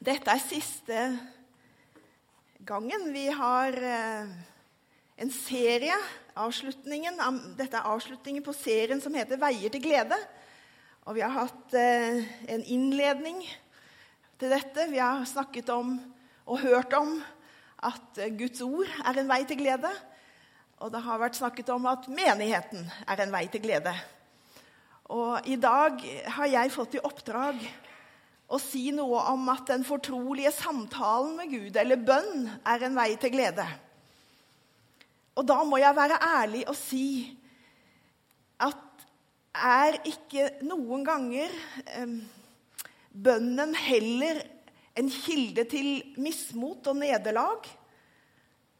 Dette er siste gangen vi har eh, en serie. Avslutningen, dette er avslutningen på serien som heter 'Veier til glede'. Og vi har hatt eh, en innledning til dette. Vi har snakket om og hørt om at Guds ord er en vei til glede. Og det har vært snakket om at menigheten er en vei til glede. Og i dag har jeg fått i oppdrag å si noe om at den fortrolige samtalen med Gud, eller bønn, er en vei til glede. Og da må jeg være ærlig og si at er ikke noen ganger eh, bønnen heller en kilde til mismot og nederlag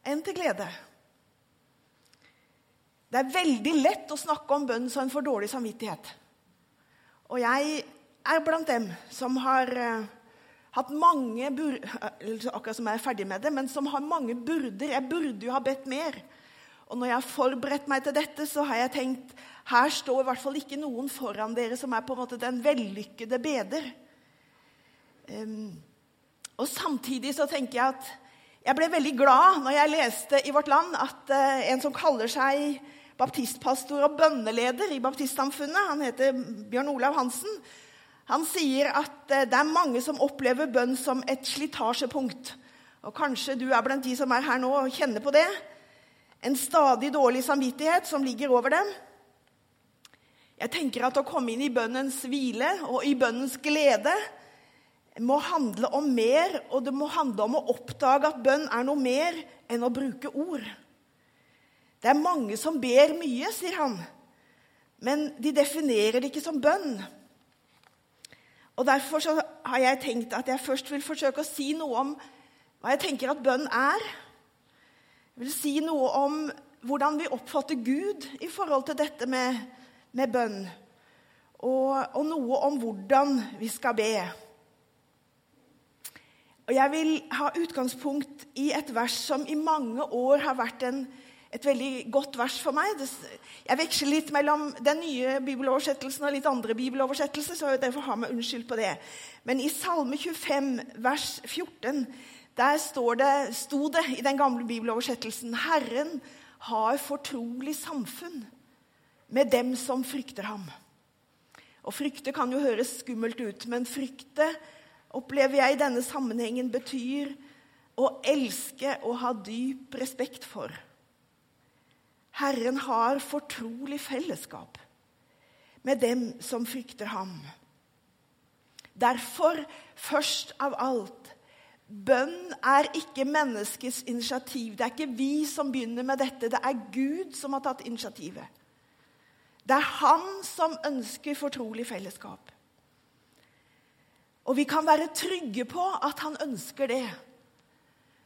enn til glede? Det er veldig lett å snakke om bønn som en for dårlig samvittighet. Og jeg er blant dem som har uh, hatt mange bur akkurat som jeg er ferdig med det, men som har mange burder. Jeg burde jo ha bedt mer. Og når jeg har forberedt meg til dette, så har jeg tenkt her står i hvert fall ikke noen foran dere som er på en måte den vellykkede beder. Um, og samtidig så tenker jeg at jeg ble veldig glad når jeg leste i Vårt Land at uh, en som kaller seg baptistpastor og bønneleder i baptistsamfunnet. Han heter Bjørn Olav Hansen. Han sier at eh, det er mange som opplever bønn som et slitasjepunkt. Og Kanskje du er blant de som er her nå og kjenner på det. En stadig dårlig samvittighet som ligger over dem. Jeg tenker at å komme inn i bønnens hvile og i bønnens glede må handle om mer, og det må handle om å oppdage at bønn er noe mer enn å bruke ord. Det er mange som ber mye, sier han, men de definerer det ikke som bønn. Og Derfor har jeg tenkt at jeg først vil forsøke å si noe om hva jeg tenker at bønn er. Jeg vil si noe om hvordan vi oppfatter Gud i forhold til dette med, med bønn. Og, og, noe om hvordan vi skal be. Og Jeg vil ha utgangspunkt i et vers som i mange år har vært en et veldig godt vers for meg. Jeg veksler litt mellom den nye bibeloversettelsen og litt andre bibeloversettelser, så derfor har meg unnskyld på det. Men i Salme 25, vers 14, der det, sto det i den gamle bibeloversettelsen Herren har fortrolig samfunn med dem som frykter ham. Og frykte kan jo høres skummelt ut, men frykte opplever jeg i denne sammenhengen betyr å elske og ha dyp respekt for. Herren har fortrolig fellesskap med dem som frykter ham. Derfor, først av alt, bønn er ikke menneskets initiativ. Det er ikke vi som begynner med dette, det er Gud som har tatt initiativet. Det er han som ønsker fortrolig fellesskap. Og vi kan være trygge på at han ønsker det.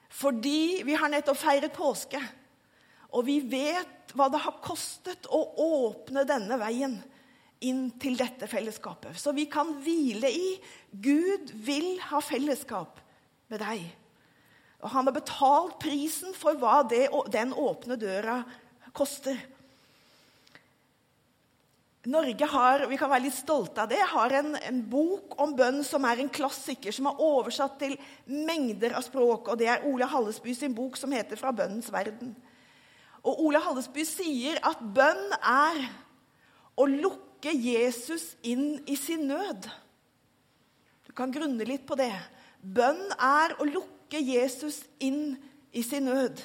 Fordi vi har nettopp feiret påske. Og vi vet hva det har kostet å åpne denne veien inn til dette fellesskapet. Så vi kan hvile i Gud vil ha fellesskap med deg. Og han har betalt prisen for hva det, den åpne døra koster. Norge har vi kan være litt stolte av det, har en, en, bok om bønn som er en klassiker, som er oversatt til mengder av språk. og Det er Ole Hallesby sin bok som heter 'Fra bønnens verden'. Og Ole Hallesby sier at bønn er å lukke Jesus inn i sin nød. Du kan grunne litt på det. Bønn er å lukke Jesus inn i sin nød.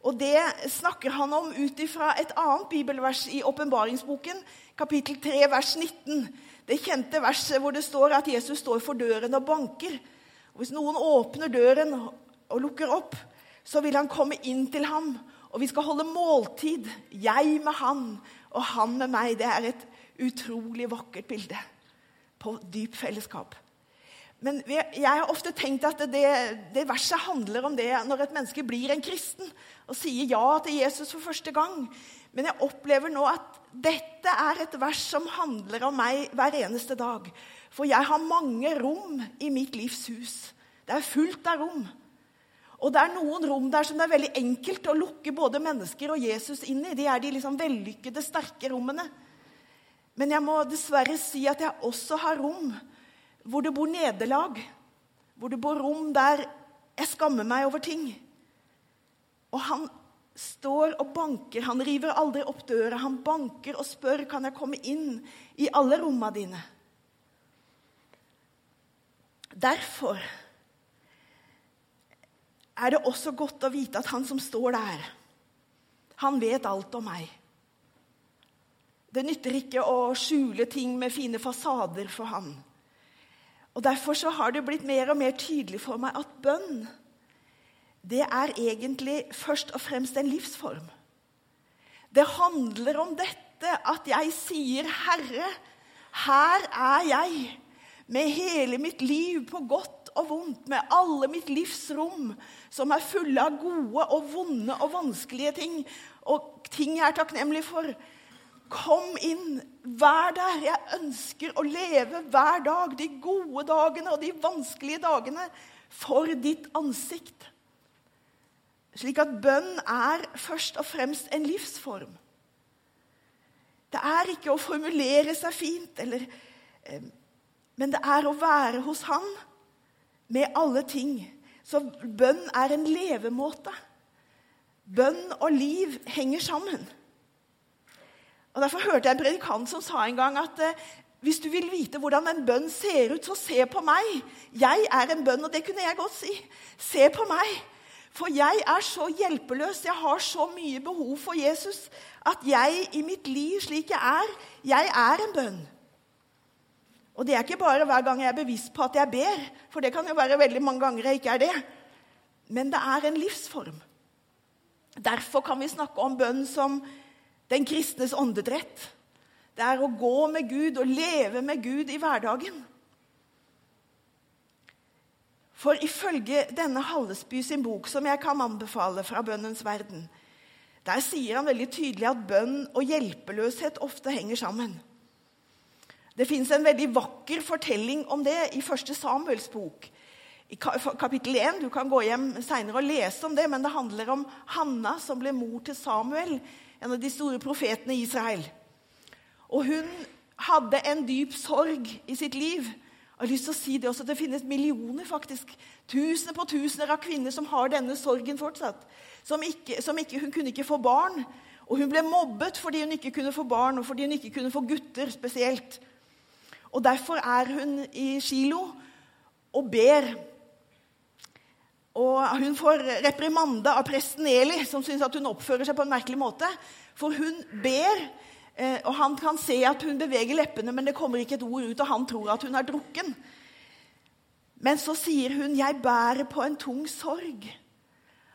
Og Det snakker han om ut ifra et annet bibelvers i åpenbaringsboken, kapittel 3, vers 19. Det kjente verset hvor det står at Jesus står for døren og banker. Hvis noen åpner døren og lukker opp, så vil han komme inn til ham og vi skal holde måltid, jeg med han og han med meg. Det er et utrolig vakkert bilde på dyp fellesskap. Men jeg har ofte tenkt at det, det, verset handler om det når et menneske blir en kristen og sier ja til Jesus for første gang. Men jeg opplever nå at dette er et vers som handler om meg hver eneste dag. For jeg har mange rom i mitt livs hus. Det er fullt av rom. Og det er noen rom der som det er veldig enkelt å lukke både mennesker og Jesus inn i. De er de liksom vellykkede, sterke rommene. Men jeg må dessverre si at jeg også har rom hvor det bor nederlag. hvor det bor rom der jeg skammer meg over ting. Og han står og banker. Han river aldri opp døra. Han banker og spør kan jeg komme inn i alle rommene dine. Derfor er det også godt å vite at han som står der, han vet alt om meg. Det nytter ikke å skjule ting med fine fasader for han. Og Derfor så har det blitt mer og mer tydelig for meg at bønn det er egentlig først og fremst en livsform. Det handler om dette at jeg sier, 'Herre, her er jeg med hele mitt liv på godt og vondt, med alle mitt livs rom, som er fulle av gode og vonde og vanskelige ting, og ting jeg er takknemlig for. Kom inn, vær der. Jeg ønsker å leve hver dag, de gode dagene og de vanskelige dagene, for ditt ansikt. Slik at bønn er først og fremst en livsform. Det er ikke å formulere seg fint, eller, eh, men det er å være hos Han med alle ting. Så bønn er en levemåte. Bønn og liv henger sammen. Og Derfor hørte jeg en predikant som sa en gang at eh, hvis du vil vite hvordan en bønn ser ut, så se på meg. Jeg er en bønn, og det kunne jeg godt si. Se på meg. For jeg er så hjelpeløs, jeg har så mye behov for Jesus, at jeg i mitt liv slik jeg er, jeg er en bønn. Og det er ikke bare hver gang jeg er bevisst på at jeg ber, for det kan jo være veldig mange ganger jeg ikke er det. Men det er en livsform. Derfor kan vi snakke om bønn som den kristnes åndedrett. Det er å gå med Gud og leve med Gud i hverdagen. For ifølge denne Hallesby sin bok, som jeg kan anbefale fra Bønnens verden, der sier han veldig tydelig at bønn og hjelpeløshet ofte henger sammen. Det fins en veldig vakker fortelling om det i første Samuels bok. I kapittel 1, Du kan gå hjem senere og lese om det, men det handler om Hanna som ble mor til Samuel, en av de store profetene i Israel. Og hun hadde en dyp sorg i sitt liv jeg har lyst til å si Det også, det finnes millioner, faktisk. Tusener på tusener av kvinner som har denne sorgen fortsatt. Som ikke, som ikke, hun kunne ikke få barn. Og hun ble mobbet fordi hun ikke kunne få barn, og fordi hun ikke kunne få gutter spesielt. Og Derfor er hun i Kilo og ber. Og Hun får reprimande av presten Eli, som syns at hun oppfører seg på en merkelig måte. For hun ber Eh, og Han kan se at hun beveger leppene, men det kommer ikke et ord ut, og han tror at hun er drukken. Men så sier hun, 'Jeg bærer på en tung sorg',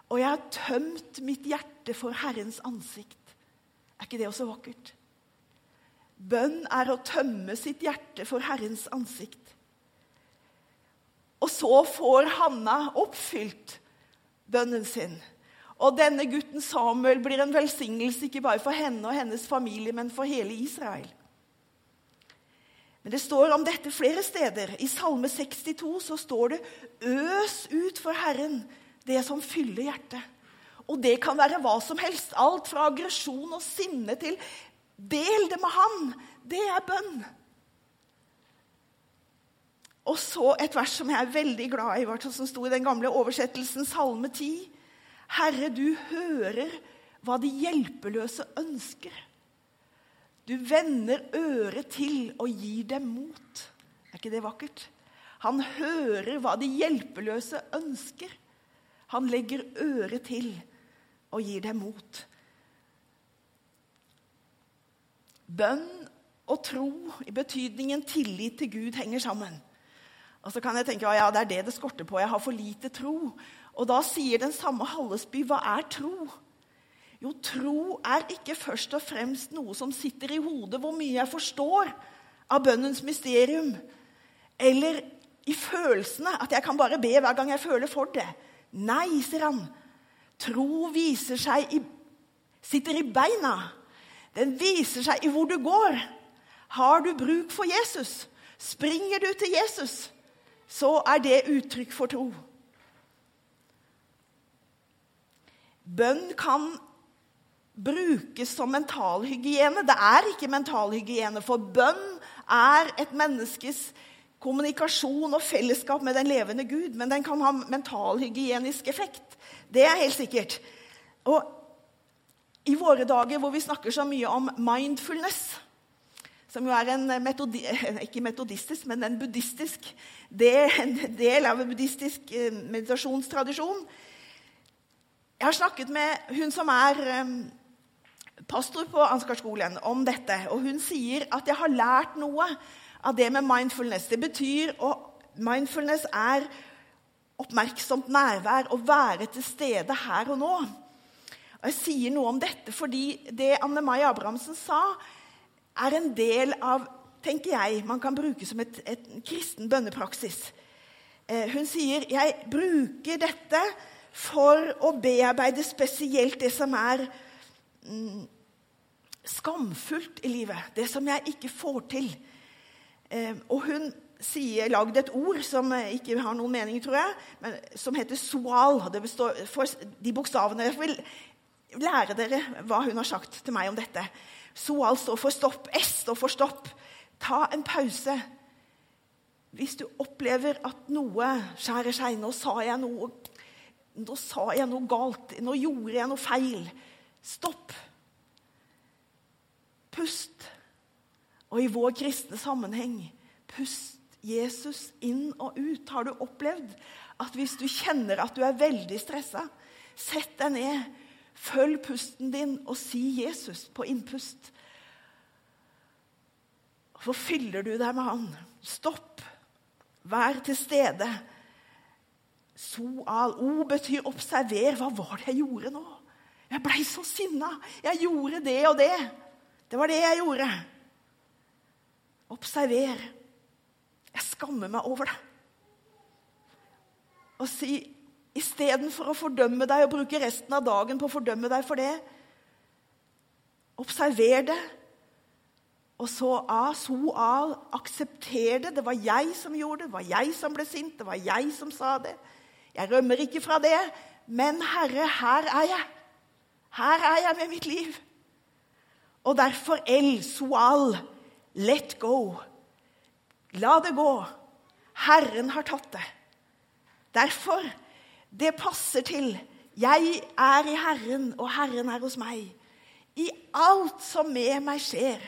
'og jeg har tømt mitt hjerte for Herrens ansikt'. Er ikke det også vakkert? Bønn er å tømme sitt hjerte for Herrens ansikt. Og så får Hanna oppfylt bønnen sin. Og denne gutten Samuel blir en velsignelse ikke bare for henne og hennes familie, men for hele Israel. Men Det står om dette flere steder. I Salme 62 så står det 'Øs ut for Herren det som fyller hjertet'. Og det kan være hva som helst. Alt fra aggresjon og sinne til 'del det med Han'. Det er bønn. Og så et vers som jeg er veldig glad i, som sto i den gamle oversettelsen, Salme 10. Herre, du hører hva de hjelpeløse ønsker. Du vender øret til og gir dem mot. Er ikke det vakkert? Han hører hva de hjelpeløse ønsker. Han legger øret til og gir dem mot. Bønn og tro i betydningen tillit til Gud henger sammen. Og så kan jeg tenke ja, det er det det skorter på. Jeg har for lite tro. Og da sier den samme Hallesby hva er tro? Jo, tro er ikke først og fremst noe som sitter i hodet, hvor mye jeg forstår av bønnens mysterium. Eller i følelsene, at jeg kan bare be hver gang jeg føler for det. Nei, sier han. Tro viser seg i, sitter i beina. Den viser seg i hvor du går. Har du bruk for Jesus? Springer du til Jesus? Så er det uttrykk for tro. Bønn kan brukes som mentalhygiene. Det er ikke mentalhygiene, for bønn er et menneskes kommunikasjon og fellesskap med den levende Gud, men den kan ha mentalhygienisk effekt. Det er helt sikkert. Og i våre dager hvor vi snakker så mye om mindfulness, som jo er en metodi, ikke metodistisk, men en buddhistisk en del av en buddhistisk eh, meditasjonstradisjon. Jeg har snakket med hun som er eh, pastor på Ansgarskolen om dette, og hun sier at jeg har lært noe av det med mindfulness. Det betyr og Mindfulness er oppmerksomt nærvær, å være til stede her og nå. Jeg sier noe om dette fordi det Anne Mai Abrahamsen sa, er en del av tenker jeg, man kan bruke som et, et kristen bønnepraksis. Eh, hun sier jeg bruker dette for å bearbeide spesielt det som er mm, skamfullt i livet. Det som jeg ikke får til. Eh, og hun sier, lagd et ord som ikke har noen mening, tror jeg, men som heter soal. Det består, for de bokstavene. Jeg vil lære dere hva hun har sagt til meg om dette. Soal står for stopp. S står for stopp. Ta en pause. Hvis du opplever at noe skjærer seg Nå sa jeg noe, nå sa jeg noe galt. Nå gjorde jeg noe feil. Stopp. Pust. Og i vår kristne sammenheng pust Jesus inn og ut. Har du opplevd at hvis du kjenner at du er veldig stressa, sett deg ned, følg pusten din og si Jesus på innpust. Hvorfor fyller du deg med Han. Stopp. Vær til stede. Soal. O betyr observer. Hva var det jeg gjorde nå? Jeg blei så sinna. Jeg gjorde det og det. Det var det jeg gjorde. Observer. Jeg skammer meg over det. Og si istedenfor å fordømme deg og bruke resten av dagen på å fordømme deg for det Observer det. Og så A, so A, aksepter det. Det var jeg som gjorde det, det var jeg som ble sint, det var jeg som sa det. Jeg rømmer ikke fra det, men Herre, her er jeg. Her er jeg med mitt liv. Og derfor El, Soal, let go. La det gå. Herren har tatt det. Derfor det passer til. Jeg er i Herren, og Herren er hos meg. I alt som med meg skjer.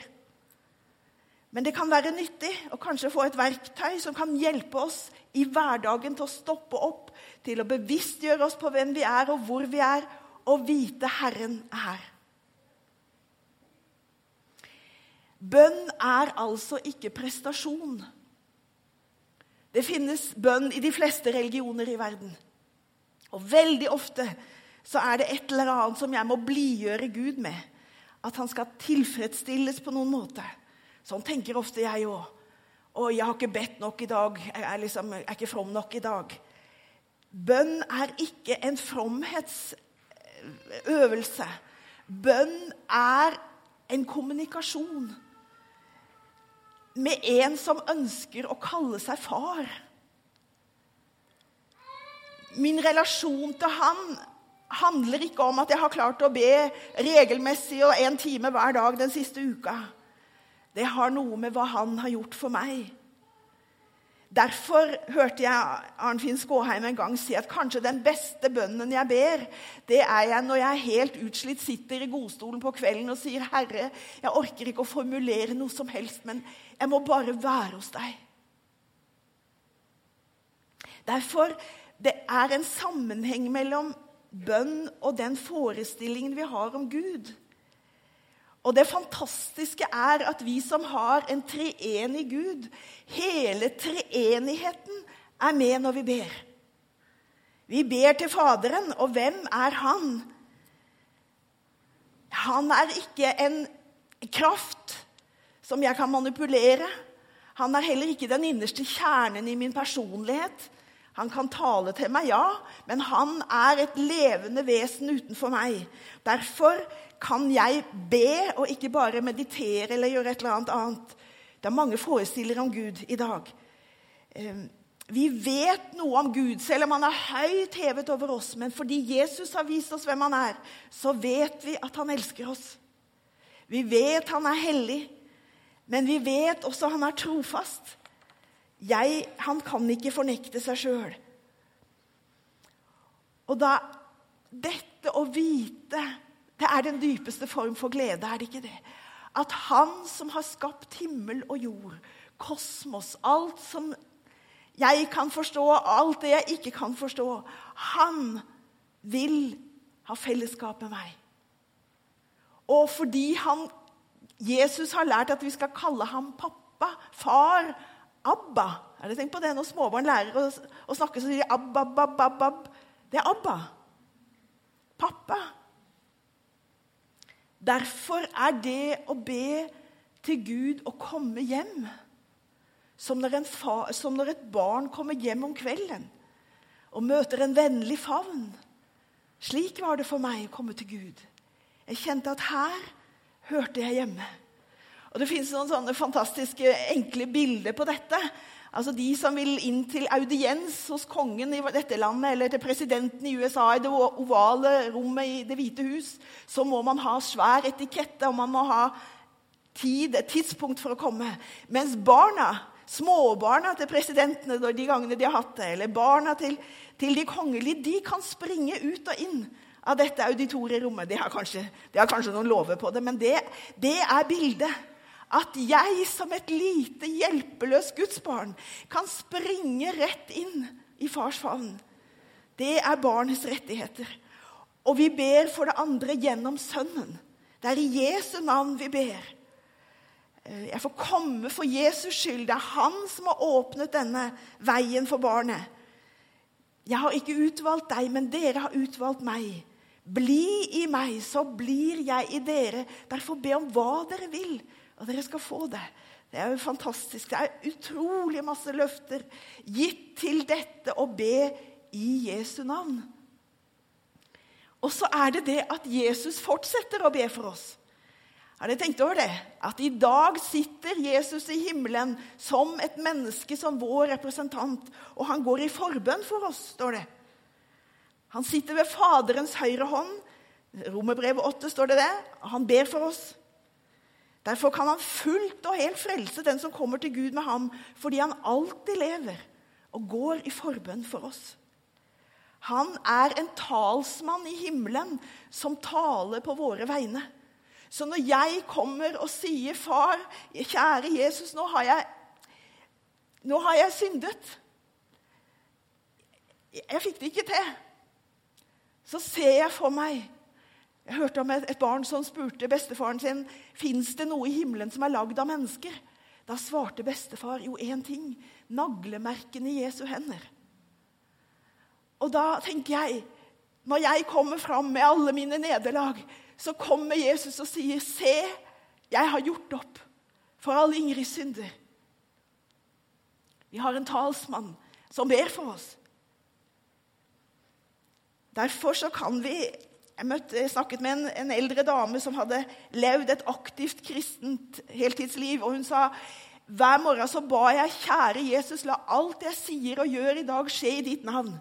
Men det kan være nyttig å kanskje få et verktøy som kan hjelpe oss i hverdagen til å stoppe opp, til å bevisstgjøre oss på hvem vi er og hvor vi er, og vite Herren er her. Bønn er altså ikke prestasjon. Det finnes bønn i de fleste religioner i verden. Og veldig ofte så er det et eller annet som jeg må blidgjøre Gud med. At han skal tilfredsstilles på noen måte. Sånn tenker ofte jeg òg. Og jeg har ikke bedt nok i dag. Jeg er, liksom, jeg er ikke from nok i dag. Bønn er ikke en fromhetsøvelse. Bønn er en kommunikasjon med en som ønsker å kalle seg far. Min relasjon til han handler ikke om at jeg har klart å be regelmessig og en time hver dag den siste uka. Det har noe med hva han har gjort for meg. Derfor hørte jeg Arnfinn Skåheim en gang si at kanskje den beste bønnen jeg ber, det er jeg når jeg helt utslitt, sitter i godstolen på kvelden og sier, 'Herre, jeg orker ikke å formulere noe som helst, men jeg må bare være hos deg.' Derfor det er en sammenheng mellom bønn og den forestillingen vi har om Gud. Og det fantastiske er at vi som har en treenig Gud, hele treenigheten er med når vi ber. Vi ber til Faderen, og hvem er han? Han er ikke en kraft som jeg kan manipulere. Han er heller ikke den innerste kjernen i min personlighet. Han kan tale til meg, ja, men han er et levende vesen utenfor meg. Derfor kan jeg be og ikke bare meditere eller gjøre et eller annet annet. Det er mange forestillere om Gud i dag. Ehm, vi vet noe om Gud, selv om han er høyt hevet over oss. Men fordi Jesus har vist oss hvem han er, så vet vi at han elsker oss. Vi vet han er hellig, men vi vet også han er trofast. Jeg, han kan ikke fornekte seg sjøl. Og da Dette å vite, det er den dypeste form for glede, er det ikke det? At han som har skapt himmel og jord, kosmos, alt som jeg kan forstå, alt det jeg ikke kan forstå Han vil ha fellesskap med meg. Og fordi han, Jesus har lært at vi skal kalle ham pappa, far, Abba. Er det tenkt på det når småbarn lærer å, å snakke, så sier de Abba, Abba, Abba. Det er Abba. Pappa. Derfor er det å be til Gud å komme hjem som når, fa, som når, et barn kommer hjem om kvelden og møter en vennlig favn. Slik var det for meg å komme til Gud. Jeg kjente at her hørte jeg hjemme. Og Det fins noen sånne fantastiske enkle bilder på dette. Altså De som vil inn til audiens hos kongen i dette landet, eller til presidenten i USA i det ovale rommet i Det hvite hus, så må man ha svær etikette, og man må ha tid, et tidspunkt for å komme. Mens barna, småbarna til presidentene de gangene de har hatt det, eller barna til, til de kongelige, de kan springe ut og inn av dette auditorierommet. De har kanskje, de har kanskje noen lover på det, men det, det er bildet at jeg som et lite, hjelpeløst gudsbarn kan springe rett inn i fars favn. Det er barnets rettigheter. Og vi ber for det andre gjennom Sønnen. Det er i Jesu navn vi ber. Eh, jeg får komme for Jesus skyld. Det er han som har åpnet denne veien for barnet. Jeg har ikke utvalgt deg, men dere har utvalgt meg. Bli i meg, så blir jeg i dere. Derfor be om hva dere vil, og dere skal få det. Det er jo fantastisk. Det er utrolig masse løfter gitt til dette å be i Jesu navn. Og så er det det at Jesus fortsetter å be for oss. Har dere tenkt over det? At i dag sitter Jesus i himmelen som et menneske, som vår representant. Og han går i forbønn for oss, står det. Han sitter ved Faderens høyre hånd. Romerbrevet 8 står det det. Han ber for oss. Derfor kan han fullt og helt frelse den som kommer til Gud med ham, fordi han alltid lever og går i forbønn for oss. Han er en talsmann i himmelen som taler på våre vegne. Så når jeg kommer og sier, 'Far, kjære Jesus, nå har jeg, nå har jeg syndet' Jeg fikk det ikke til. Så ser jeg for meg jeg hørte om et, barn som spurte bestefaren sin «Finns det noe i himmelen som er lagd av mennesker. Da svarte bestefar jo én ting naglemerkene i Jesu hender. Og da tenker jeg, når jeg kommer fram med alle mine nederlag, så kommer Jesus og sier, 'Se, jeg har gjort opp for alle Ingrids synder.' Vi har en talsmann som ber for oss. Derfor så kan vi jeg, møtte, jeg snakket med en, en, eldre dame som hadde levd et aktivt kristent heltidsliv. og Hun sa hver morgen så ba jeg kjære Jesus, la alt jeg sier og gjør i dag, skje i ditt navn.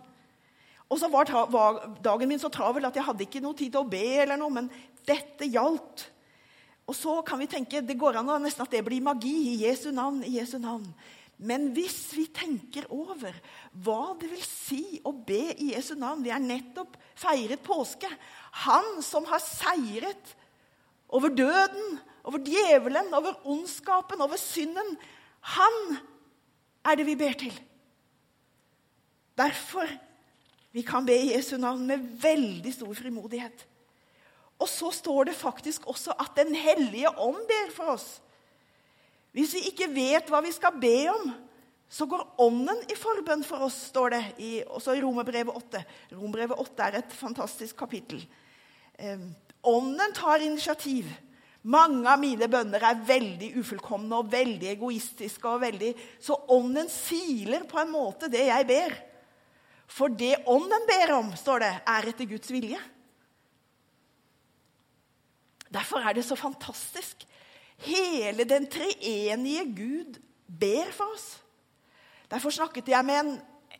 Og så var, var dagen min så travel at jeg hadde ikke noe tid til å be, eller noe, men dette gjaldt. Og så kan vi tenke det går an nesten at det blir magi i Jesu navn. i Jesu navn. Men hvis vi tenker over hva det vil si å be i Jesu navn Vi har nettopp feiret påske. Han som har seiret over døden, over djevelen, over ondskapen, over synden. Han er det vi ber til. Derfor vi kan be i Jesu navn med veldig stor frimodighet. Og så står det faktisk også at Den hellige ånd ber for oss. Hvis vi ikke vet hva vi skal be om, så går Ånden i forbønn for oss, står det i, også i Romerbrevet 8. Romerbrevet 8 er et fantastisk kapittel. Eh, ånden tar initiativ. Mange av mine bønner er veldig ufullkomne og veldig egoistiske. og veldig, Så ånden siler på en måte det jeg ber. For det ånden ber om, står det, er etter Guds vilje. Derfor er det så fantastisk Hele den treenige Gud ber for oss. Derfor snakket jeg med en,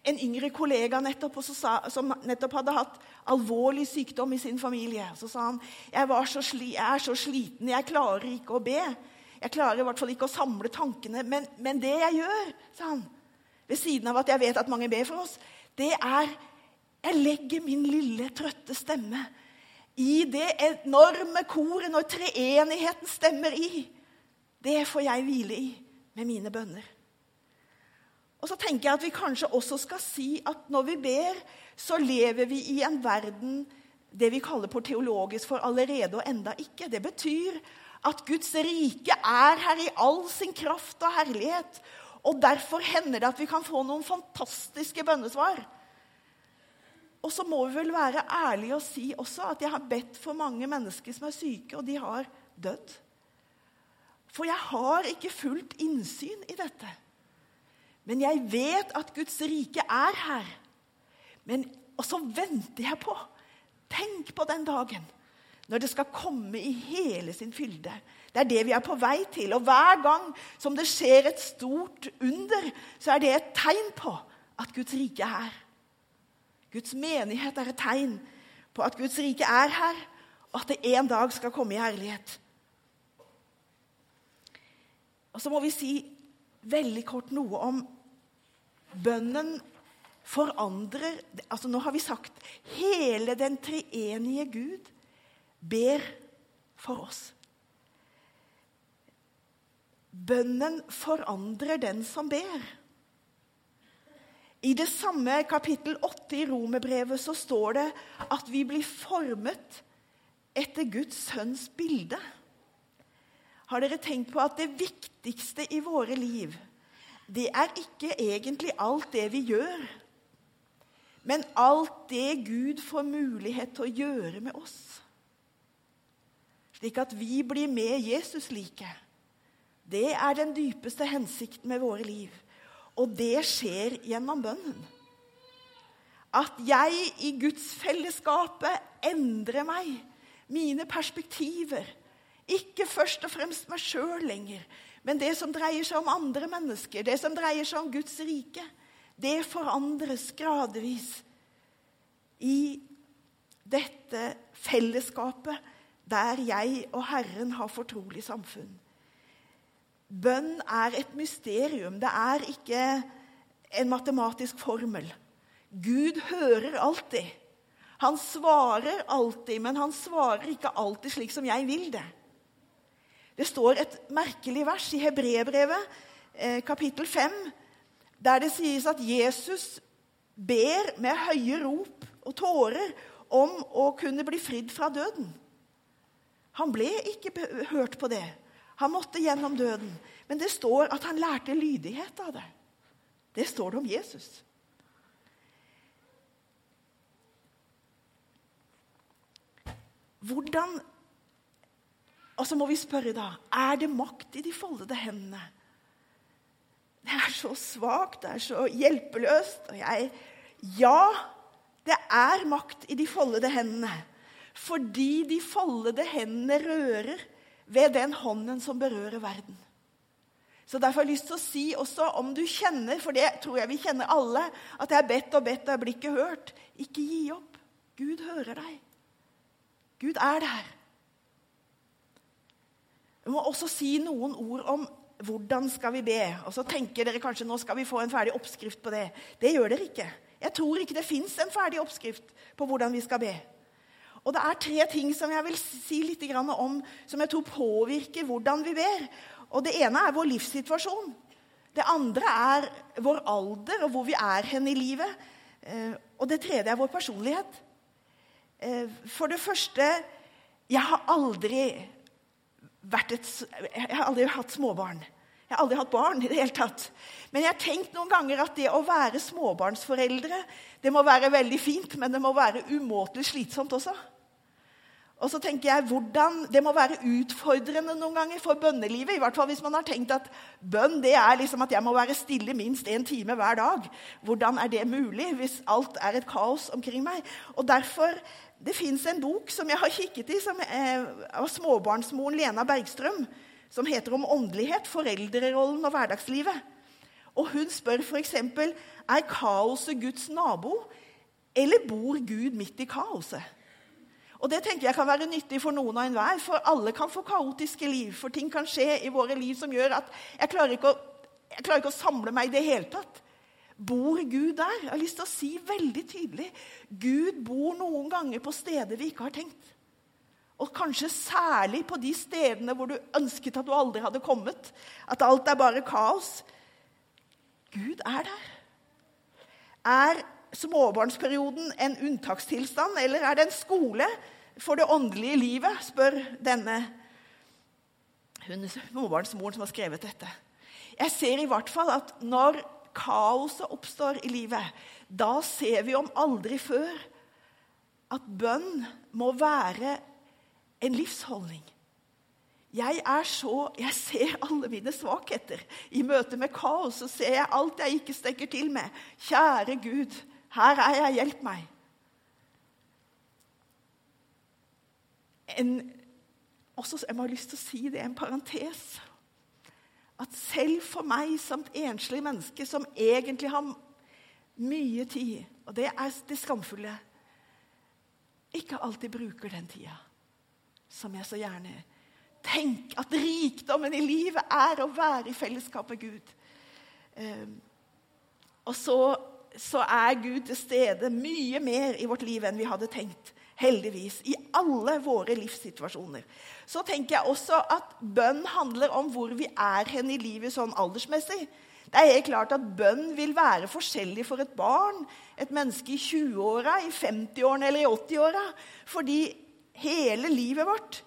en yngre kollega nettopp, sa, som nettopp hadde hatt alvorlig sykdom i sin familie. Så sa han jeg, sli, jeg er så sliten, jeg klarer ikke å be. Jeg klarer i hvert fall ikke å samle tankene. Men, men det jeg gjør, sa han, ved siden av at jeg vet at mange ber for oss, det er jeg legger min lille, trøtte stemme i det enorme koret når treenigheten stemmer i. Det får jeg hvile i med mine bønner. Og så tenker jeg at vi kanskje også skal si at når vi ber, så lever vi i en verden det vi kaller på teologisk for allerede og enda ikke. Det betyr at Guds rike er her i all sin kraft og herlighet. Og derfor hender det at vi kan få noen fantastiske bønnesvar. Og så må vi vel være ærlige og si også at jeg har bedt for mange mennesker som er syke, og de har dødd. For jeg har ikke fullt innsyn i dette. Men jeg vet at Guds rike er her. Men, og så venter jeg på Tenk på den dagen når det skal komme i hele sin fylde. Det er det vi er på vei til. Og hver gang som det skjer et stort under, så er det et tegn på at Guds rike er her. Guds menighet er et tegn på at Guds rike er her, og at det en dag skal komme i herlighet. Og så må vi si veldig kort noe om bønnen forandrer altså Nå har vi sagt hele den treenige Gud ber for oss. Bønnen forandrer den som ber. I det samme kapittel 8 i Romerbrevet så står det at vi blir formet etter Guds sønns bilde. Har dere tenkt på at det viktigste i våre liv, det er ikke egentlig alt det vi gjør, men alt det Gud får mulighet til å gjøre med oss? Slik at vi blir med Jesus like. Det er den dypeste hensikten med våre liv. Og det skjer gjennom bønnen. At jeg i Guds fellesskapet endrer meg, mine perspektiver. Ikke først og fremst meg sjøl lenger, men det som dreier seg om andre mennesker, det som dreier seg om Guds rike. Det forandres gradvis i dette fellesskapet der jeg og Herren har fortrolig samfunn. Bønn er et mysterium. Det er ikke en matematisk formel. Gud hører alltid. Han svarer alltid, men han svarer ikke alltid slik som jeg vil det. Det står et merkelig vers i Hebrebrevet, eh, kapittel 5, der det sies at Jesus ber med høye rop og tårer om å kunne bli fridd fra døden. Han ble ikke hørt på det. Han måtte gjennom døden. Men det står at han lærte lydighet av det. Det står det om Jesus. Hvordan Og så må vi spørre, da Er det makt i de foldede hendene? Det er så svakt, det er så hjelpeløst. Og jeg Ja, det er makt i de foldede hendene. Fordi de foldede hendene rører ved den hånden som berører verden. Så Derfor har jeg lyst til å si også, om du kjenner, for det tror jeg vi kjenner alle, at jeg har bedt og bedt og jeg blir ikke hørt, ikke gi opp. Gud hører deg. Gud er der. Jeg må også si noen ord om hvordan skal vi be. Og så tenker dere kanskje nå skal vi få en ferdig oppskrift på det. Det gjør dere ikke. Jeg tror ikke det fins en ferdig oppskrift på hvordan vi skal be. Og det er tre ting som jeg vil si litt om, som jeg tror påvirker hvordan vi ber. Og Det ene er vår livssituasjon. Det andre er vår alder og hvor vi er hen i livet. Eh, og det tredje er vår personlighet. Eh, for det første Jeg har aldri, et, jeg har aldri hatt småbarn. Jeg har aldri hatt barn i det hele tatt. Men jeg har tenkt noen ganger at det å være småbarnsforeldre det må være veldig fint, men det må være umåtelig slitsomt også. Og så tenker jeg hvordan, Det må være utfordrende noen ganger for bønnelivet. I hvert fall hvis man har tenkt at bønn det er liksom at jeg må være stille minst én time hver dag. Hvordan er det mulig hvis alt er et kaos omkring meg? Og derfor, Det fins en bok som jeg har kikket i, som er av småbarnsmoren Lena Bergstrøm, som heter 'Om åndelighet, foreldrerollen og hverdagslivet'. Og Hun spør f.eks.: Er kaoset Guds nabo, eller bor Gud midt i kaoset? Og Det tenker jeg kan være nyttig for noen og enhver, for alle kan få kaotiske liv. For ting kan skje i våre liv som gjør at jeg klarer ikke å, klarer ikke å samle meg i det hele tatt. Bor Gud der? Jeg har lyst til å si veldig tydelig Gud bor noen ganger på steder vi ikke har tenkt. Og kanskje særlig på de stedene hvor du ønsket at du aldri hadde kommet. At alt er bare kaos. Gud er der. Er småbarnsperioden en unntakstilstand, eller er det en skole for det åndelige livet, spør denne hun småbarnsmoren som har skrevet dette. Jeg ser i hvert fall at når kaoset oppstår i livet, da ser vi om aldri før at bønn må være en livsholdning. Jeg er så, jeg ser alle mine svakheter. I møte med kaos så ser jeg alt jeg ikke strekker til med. Kjære Gud, her er jeg, hjelp meg. En, også, jeg må ha lyst til å si det, en parentes. At selv for meg som et enslig menneske som egentlig har mye tid, og det er det skamfulle, ikke alltid bruker den tida som jeg så gjerne Tenk at rikdommen i livet er å være i fellesskap med Gud. Um, og så, så, er Gud til stede mye mer i vårt liv enn vi hadde tenkt. Heldigvis. I alle våre livssituasjoner. Så tenker jeg også at bønn handler om hvor vi er hen i livet sånn aldersmessig. Det er helt klart at Bønn vil være forskjellig for et barn, et menneske i 20-åra, i 50-årene eller i 80-åra. Fordi hele livet vårt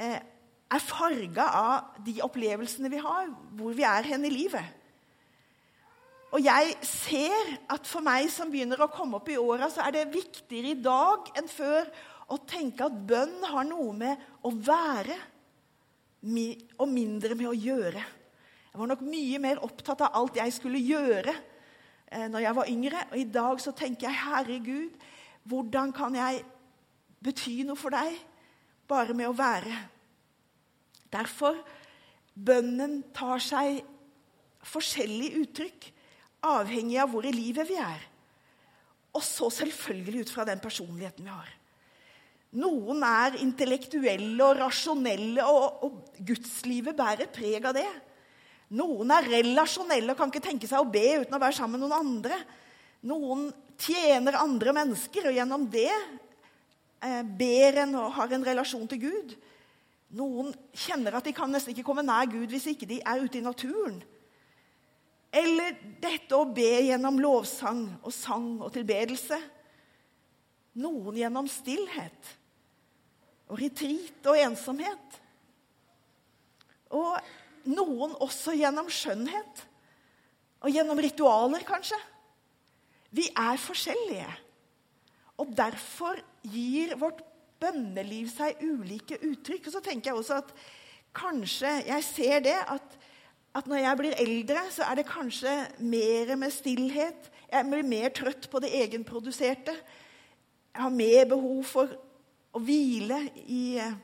eh, er farga av de opplevelsene vi har, hvor vi er hen i livet. Og jeg ser at for meg som begynner å komme opp i åra, så er det viktigere i dag enn før å tenke at bønn har noe med å være og mindre med å gjøre. Jeg var nok mye mer opptatt av alt jeg skulle gjøre eh, når jeg var yngre. Og i dag så tenker jeg, herregud, hvordan kan jeg bety noe for deg bare med å være. Derfor bønnen tar seg forskjellige uttrykk avhengig av hvor i livet vi er. Og så selvfølgelig ut fra den personligheten vi har. Noen er intellektuelle og rasjonelle, og, og gudslivet bærer preg av det. Noen er relasjonelle og kan ikke tenke seg å be uten å være sammen med noen andre. Noen tjener andre mennesker, og gjennom det Eh, ber en og har en relasjon til Gud. Noen kjenner at de kan nesten ikke komme nær Gud hvis ikke de er ute i naturen. Eller dette å be gjennom lovsang og sang og tilbedelse. Noen gjennom stillhet og retreat og ensomhet. Og noen også gjennom skjønnhet. Og gjennom ritualer, kanskje. Vi er forskjellige. Og derfor gir vårt bønneliv seg ulike uttrykk. Og så tenker jeg også at kanskje Jeg ser det at, at når jeg blir eldre, så er det kanskje mer med stillhet. Jeg blir mer trøtt på det egenproduserte. Jeg har mer behov for å hvile i eh,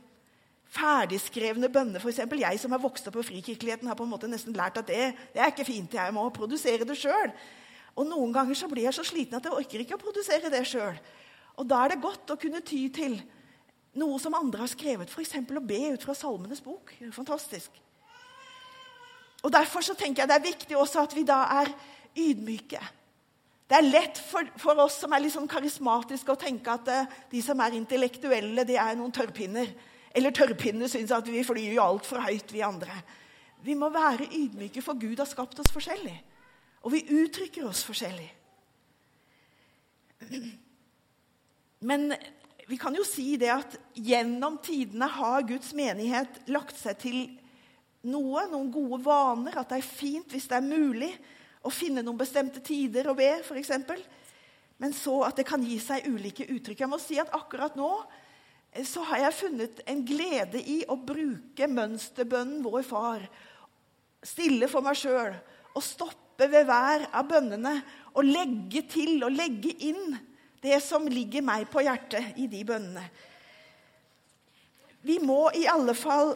ferdigskrevne bønner. Eksempel, jeg som har vokst opp på frikirkeligheten, har på en måte nesten lært at det, det er ikke fint. Jeg må produsere det sjøl. Og noen ganger så blir jeg så sliten at jeg orker ikke å produsere det sjøl. Og Da er det godt å kunne ty til noe som andre har skrevet, f.eks. å be ut fra Salmenes bok. Fantastisk. Og Derfor så tenker jeg det er viktig også at vi da er ydmyke. Det er lett for, for oss som er litt sånn karismatiske, å tenke at uh, de som er intellektuelle, de er noen tørrpinner. Eller tørrpinner syns at vi flyr jo altfor høyt, vi andre. Vi må være ydmyke, for Gud har skapt oss forskjellig. Og vi uttrykker oss forskjellig. Men vi kan jo si det at gjennom tidene har Guds menighet lagt seg til noe, noen gode vaner. At det er fint, hvis det er mulig, å finne noen bestemte tider å be, f.eks. Men så at det kan gi seg ulike uttrykk. Jeg må si at akkurat nå eh, så har jeg funnet en glede i å bruke mønsterbønnen Vår Far. Stille for meg sjøl og stoppe ved hver av bønnene og legge til og legge inn det som ligger meg på hjertet i de bønnene. Vi må i alle fall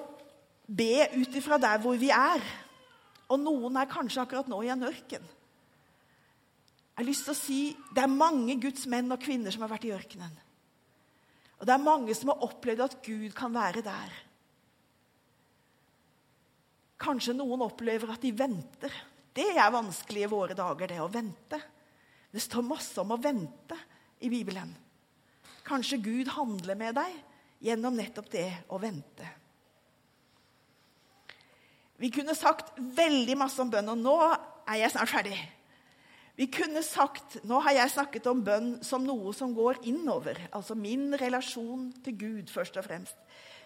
be ut ifra der hvor vi er. Og noen er kanskje akkurat nå i en ørken. Jeg har lyst til å si Det er mange Guds menn og kvinner som har vært i ørkenen. Og det er mange som har opplevd at Gud kan være der. Kanskje noen opplever at de venter Det er vanskelig i våre dager, det å vente. Det står masse om å vente i Bibelen. Kanskje Gud handler med deg gjennom nettopp det å vente. Vi kunne sagt veldig masse om bønn, og nå er jeg snart ferdig. Vi kunne sagt, Nå har jeg snakket om bønn som noe som går innover. Altså min relasjon til Gud, først og fremst.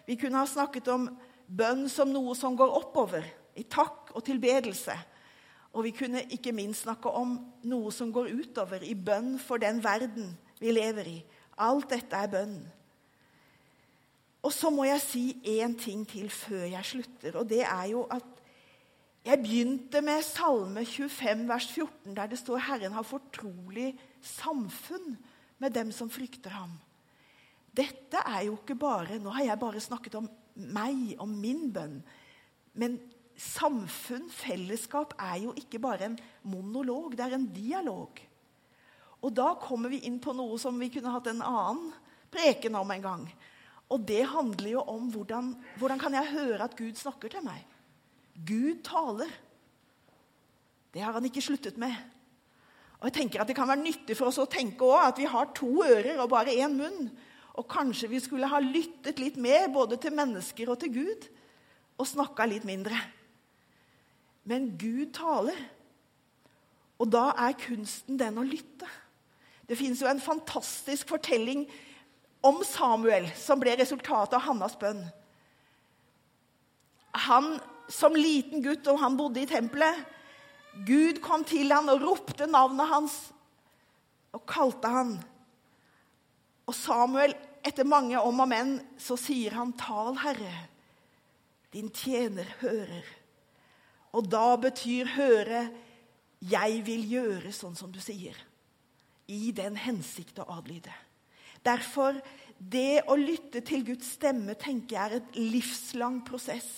Vi kunne ha snakket om bønn som noe som går oppover, i takk og tilbedelse. Og vi kunne ikke minst snakke om noe som går utover, i bønn for den verden vi lever i. Alt dette er bønn. Og så må jeg si én ting til før jeg slutter, og det er jo at jeg begynte med Salme 25, vers 14, der det står 'Herren har fortrolig samfunn med dem som frykter ham'. Dette er jo ikke bare Nå har jeg bare snakket om meg, om min bønn. Men samfunn, fellesskap, er jo ikke bare en monolog, det er en dialog. Og da kommer vi inn på noe som vi kunne hatt en annen preken om en gang. Og det handler jo om hvordan, hvordan kan jeg høre at Gud snakker til meg. Gud taler. Det har han ikke sluttet med. Og jeg tenker at Det kan være nyttig for oss å tenke også, at vi har to ører og bare én munn. Og kanskje vi skulle ha lyttet litt mer både til mennesker og til Gud. Og snakka litt mindre. Men Gud taler. Og da er kunsten den å lytte. Det fins jo en fantastisk fortelling om Samuel, som ble resultatet av Hannas bønn. Han som liten gutt, og han bodde i tempelet. Gud kom til han og ropte navnet hans og kalte han. Og Samuel, etter mange om og men, så sier han, 'Tal, Herre, din tjener hører'. Og da betyr 'høre' 'jeg vil gjøre sånn som du sier'. I den hensikt å adlyde. Derfor, det å lytte til Guds stemme tenker jeg er et livslang prosess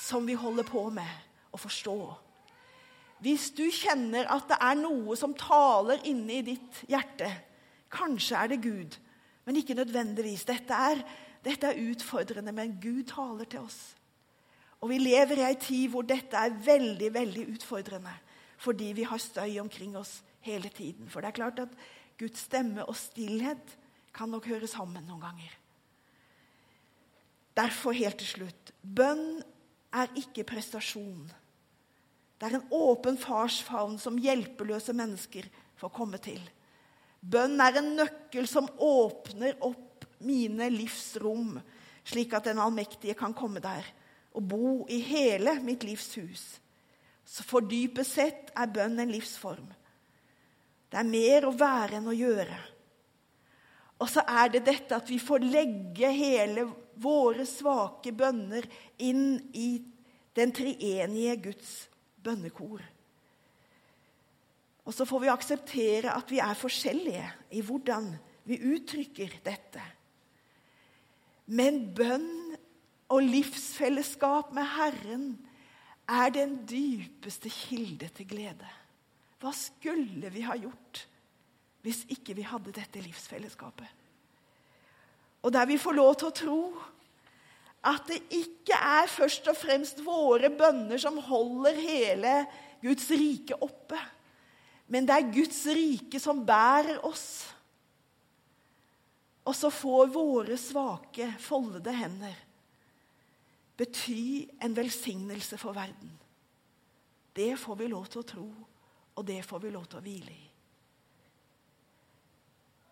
som vi holder på med å forstå. Hvis du kjenner at det er noe som taler inne i ditt hjerte Kanskje er det Gud, men ikke nødvendigvis. Dette er, dette er utfordrende, men Gud taler til oss. Og vi lever i ei tid hvor dette er veldig, veldig utfordrende. Fordi vi har støy omkring oss hele tiden. For det er klart at Guds stemme og stillhet kan nok høre sammen noen ganger. Derfor, helt til slutt Bønn er ikke prestasjon. Det er en åpen farsfavn som hjelpeløse mennesker får komme til. Bønn er en nøkkel som åpner opp mine livsrom, slik at den allmektige kan komme der og bo i hele mitt livs hus. Så for dypest sett er bønn en livsform. Det er mer å være enn å gjøre. Og så er det dette at vi får legge hele våre svake bønner inn i den treenige Guds bønnekor. Og så får vi akseptere at vi er forskjellige i hvordan vi uttrykker dette. Men bønn og livsfellesskap med Herren er den dypeste kilde til glede. Hva skulle vi ha gjort hvis ikke vi hadde dette livsfellesskapet. Og der vi får lov til å tro at det ikke er først og fremst våre bønner som holder hele Guds rike oppe, men det er Guds rike som bærer oss. Og så får våre svake, foldede hender bety en velsignelse for verden. Det får vi lov til å tro, og det får vi lov til å hvile i.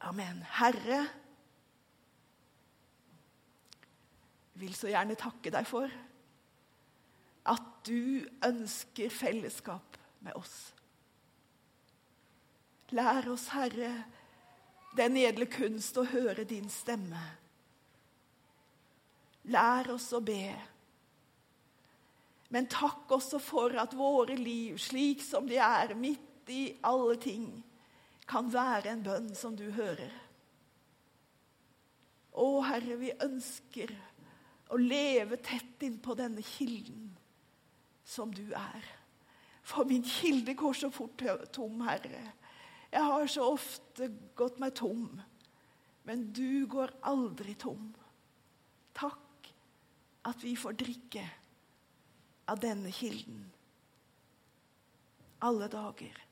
Amen. Herre, vil så gjerne takke deg for at du ønsker fellesskap med oss. Lær oss, Herre, den edle kunst å høre din stemme. Lær oss å be. Men takk også for at våre liv, slik som de er, midt i alle ting, kan være en bønn som du hører. Å, Herre, vi ønsker å leve tett innpå denne kilden som du er. For min kilde går så fort tom, Herre. Jeg har så ofte gått meg tom, men du går aldri tom. Takk at vi får drikke av denne kilden. alle dager.